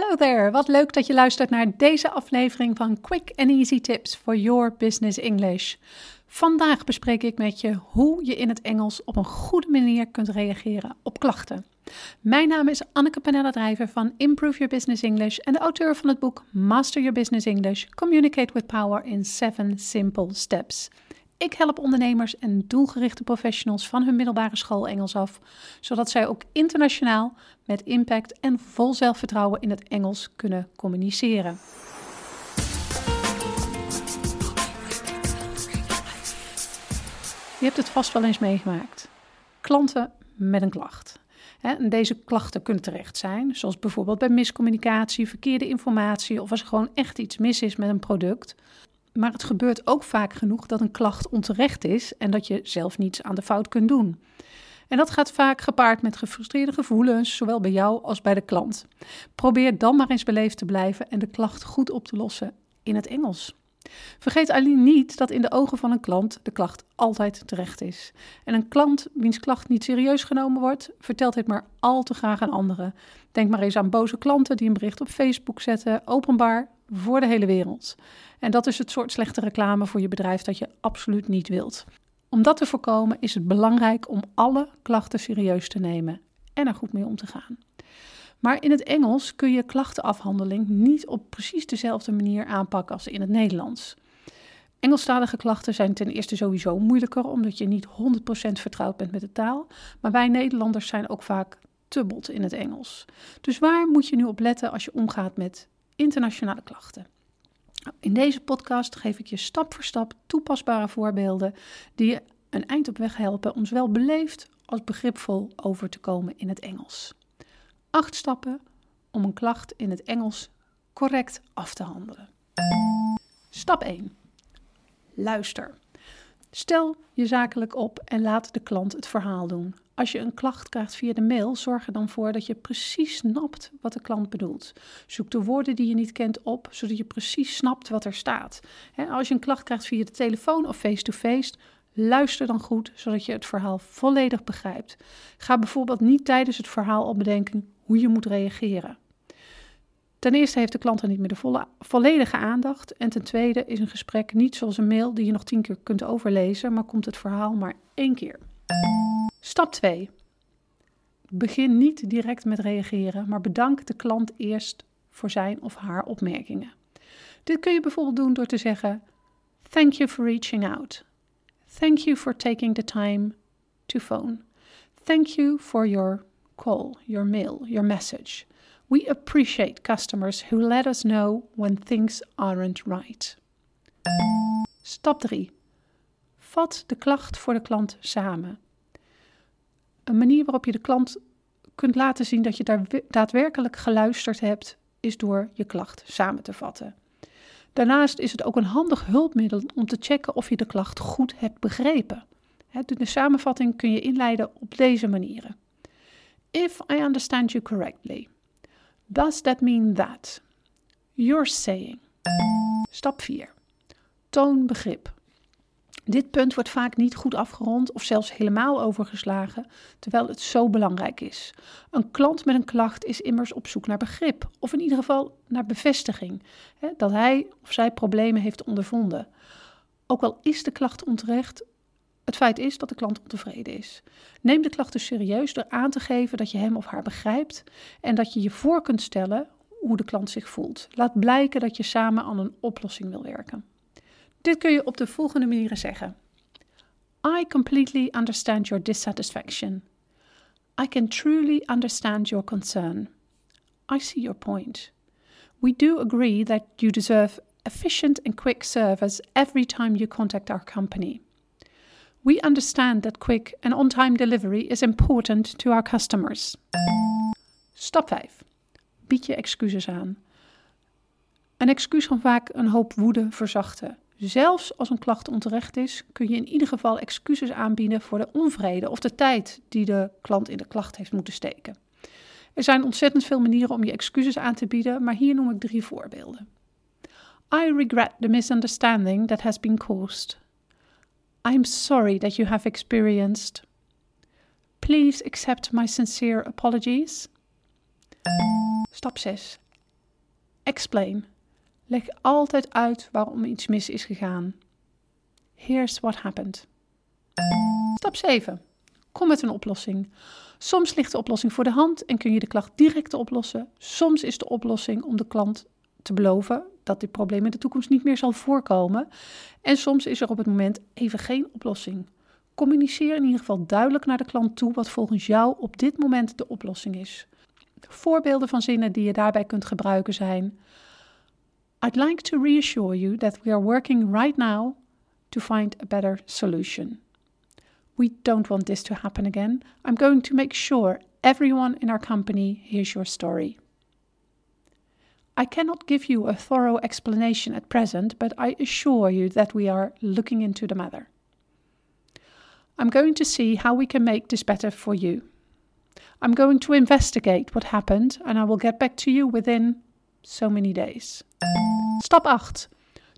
Hallo there, wat leuk dat je luistert naar deze aflevering van Quick and Easy Tips for Your Business English. Vandaag bespreek ik met je hoe je in het Engels op een goede manier kunt reageren op klachten. Mijn naam is Anneke Panella Drijver van Improve Your Business English en de auteur van het boek Master Your Business English: Communicate with Power in 7 Simple Steps. Ik help ondernemers en doelgerichte professionals van hun middelbare school Engels af, zodat zij ook internationaal met impact en vol zelfvertrouwen in het Engels kunnen communiceren. Je hebt het vast wel eens meegemaakt. Klanten met een klacht. En deze klachten kunnen terecht zijn, zoals bijvoorbeeld bij miscommunicatie, verkeerde informatie of als er gewoon echt iets mis is met een product. Maar het gebeurt ook vaak genoeg dat een klacht onterecht is en dat je zelf niets aan de fout kunt doen. En dat gaat vaak gepaard met gefrustreerde gevoelens, zowel bij jou als bij de klant. Probeer dan maar eens beleefd te blijven en de klacht goed op te lossen in het Engels. Vergeet alleen niet dat in de ogen van een klant de klacht altijd terecht is. En een klant wiens klacht niet serieus genomen wordt, vertelt dit maar al te graag aan anderen. Denk maar eens aan boze klanten die een bericht op Facebook zetten, openbaar voor de hele wereld. En dat is het soort slechte reclame voor je bedrijf dat je absoluut niet wilt. Om dat te voorkomen is het belangrijk om alle klachten serieus te nemen en er goed mee om te gaan. Maar in het Engels kun je klachtenafhandeling niet op precies dezelfde manier aanpakken als in het Nederlands. Engelstalige klachten zijn ten eerste sowieso moeilijker omdat je niet 100% vertrouwd bent met de taal, maar wij Nederlanders zijn ook vaak te bot in het Engels. Dus waar moet je nu op letten als je omgaat met internationale klachten? In deze podcast geef ik je stap voor stap toepasbare voorbeelden die je een eind op weg helpen om zowel beleefd als begripvol over te komen in het Engels. Acht stappen om een klacht in het Engels correct af te handelen. Stap 1. Luister. Stel je zakelijk op en laat de klant het verhaal doen. Als je een klacht krijgt via de mail, zorg er dan voor dat je precies snapt wat de klant bedoelt. Zoek de woorden die je niet kent op, zodat je precies snapt wat er staat. als je een klacht krijgt via de telefoon of face-to-face, luister dan goed, zodat je het verhaal volledig begrijpt. Ga bijvoorbeeld niet tijdens het verhaal al bedenken hoe je moet reageren. Ten eerste heeft de klant er niet meer de volle, volledige aandacht. En ten tweede is een gesprek niet zoals een mail die je nog tien keer kunt overlezen, maar komt het verhaal maar één keer. Stap 2. Begin niet direct met reageren, maar bedank de klant eerst voor zijn of haar opmerkingen. Dit kun je bijvoorbeeld doen door te zeggen: Thank you for reaching out. Thank you for taking the time to phone. Thank you for your call, your mail, your message. We appreciate customers who let us know when things aren't right. Stap 3. Vat de klacht voor de klant samen. Een manier waarop je de klant kunt laten zien dat je daar daadwerkelijk geluisterd hebt, is door je klacht samen te vatten. Daarnaast is het ook een handig hulpmiddel om te checken of je de klacht goed hebt begrepen. De samenvatting kun je inleiden op deze manieren. If I understand you correctly, does that mean that? You're saying. Stap 4. Toon begrip. Dit punt wordt vaak niet goed afgerond of zelfs helemaal overgeslagen, terwijl het zo belangrijk is. Een klant met een klacht is immers op zoek naar begrip, of in ieder geval naar bevestiging, hè, dat hij of zij problemen heeft ondervonden. Ook al is de klacht onterecht, het feit is dat de klant ontevreden is. Neem de klacht dus serieus door aan te geven dat je hem of haar begrijpt en dat je je voor kunt stellen hoe de klant zich voelt. Laat blijken dat je samen aan een oplossing wil werken. Dit kun je op de volgende manieren zeggen. I completely understand your dissatisfaction. I can truly understand your concern. I see your point. We do agree that you deserve efficient and quick service every time you contact our company. We understand that quick and on time delivery is important to our customers. Stap 5. Bied je excuses aan. Een excuus kan vaak een hoop woede verzachten. Zelfs als een klacht onterecht is, kun je in ieder geval excuses aanbieden voor de onvrede of de tijd die de klant in de klacht heeft moeten steken. Er zijn ontzettend veel manieren om je excuses aan te bieden, maar hier noem ik drie voorbeelden. I regret the misunderstanding that has been caused. I'm sorry that you have experienced. Please accept my sincere apologies. Stap 6. Explain. Leg altijd uit waarom iets mis is gegaan. Here's what happened. Stap 7. Kom met een oplossing. Soms ligt de oplossing voor de hand en kun je de klacht direct oplossen. Soms is de oplossing om de klant te beloven dat dit probleem in de toekomst niet meer zal voorkomen. En soms is er op het moment even geen oplossing. Communiceer in ieder geval duidelijk naar de klant toe wat volgens jou op dit moment de oplossing is. Voorbeelden van zinnen die je daarbij kunt gebruiken zijn: I'd like to reassure you that we are working right now to find a better solution. We don't want this to happen again. I'm going to make sure everyone in our company hears your story. I cannot give you a thorough explanation at present, but I assure you that we are looking into the matter. I'm going to see how we can make this better for you. I'm going to investigate what happened and I will get back to you within so many days. Stap 8.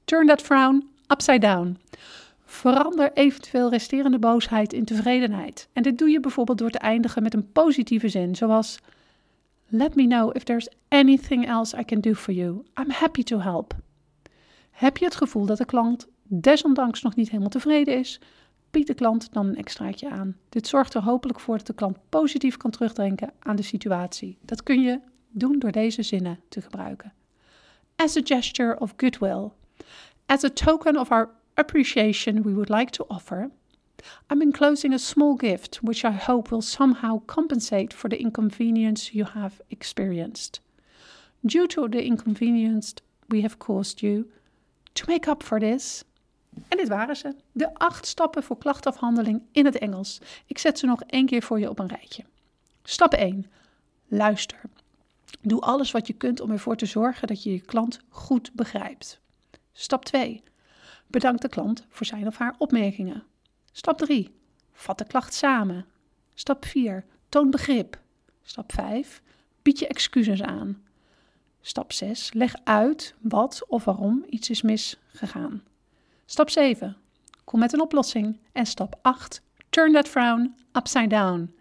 Turn that frown upside down. Verander eventueel resterende boosheid in tevredenheid. En dit doe je bijvoorbeeld door te eindigen met een positieve zin, zoals Let me know if there's anything else I can do for you. I'm happy to help. Heb je het gevoel dat de klant desondanks nog niet helemaal tevreden is? Bied de klant dan een extraatje aan. Dit zorgt er hopelijk voor dat de klant positief kan terugdenken aan de situatie. Dat kun je doen door deze zinnen te gebruiken. As a gesture of goodwill. As a token of our appreciation we would like to offer, I'm enclosing a small gift which I hope will somehow compensate for the inconvenience you have experienced. Due to the inconvenience we have caused you, to make up for this. En dit waren ze. De acht stappen voor klachtafhandeling in het Engels. Ik zet ze nog één keer voor je op een rijtje. Stap 1. Luister. Doe alles wat je kunt om ervoor te zorgen dat je je klant goed begrijpt. Stap 2. Bedank de klant voor zijn of haar opmerkingen. Stap 3. Vat de klacht samen. Stap 4. Toon begrip. Stap 5. Bied je excuses aan. Stap 6. Leg uit wat of waarom iets is misgegaan. Stap 7. Kom met een oplossing. En stap 8. Turn that frown upside down.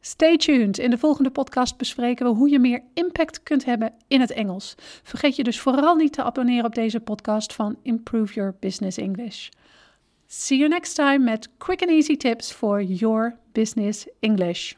Stay tuned. In de volgende podcast bespreken we hoe je meer impact kunt hebben in het Engels. Vergeet je dus vooral niet te abonneren op deze podcast van Improve Your Business English. See you next time met quick and easy tips for your business English.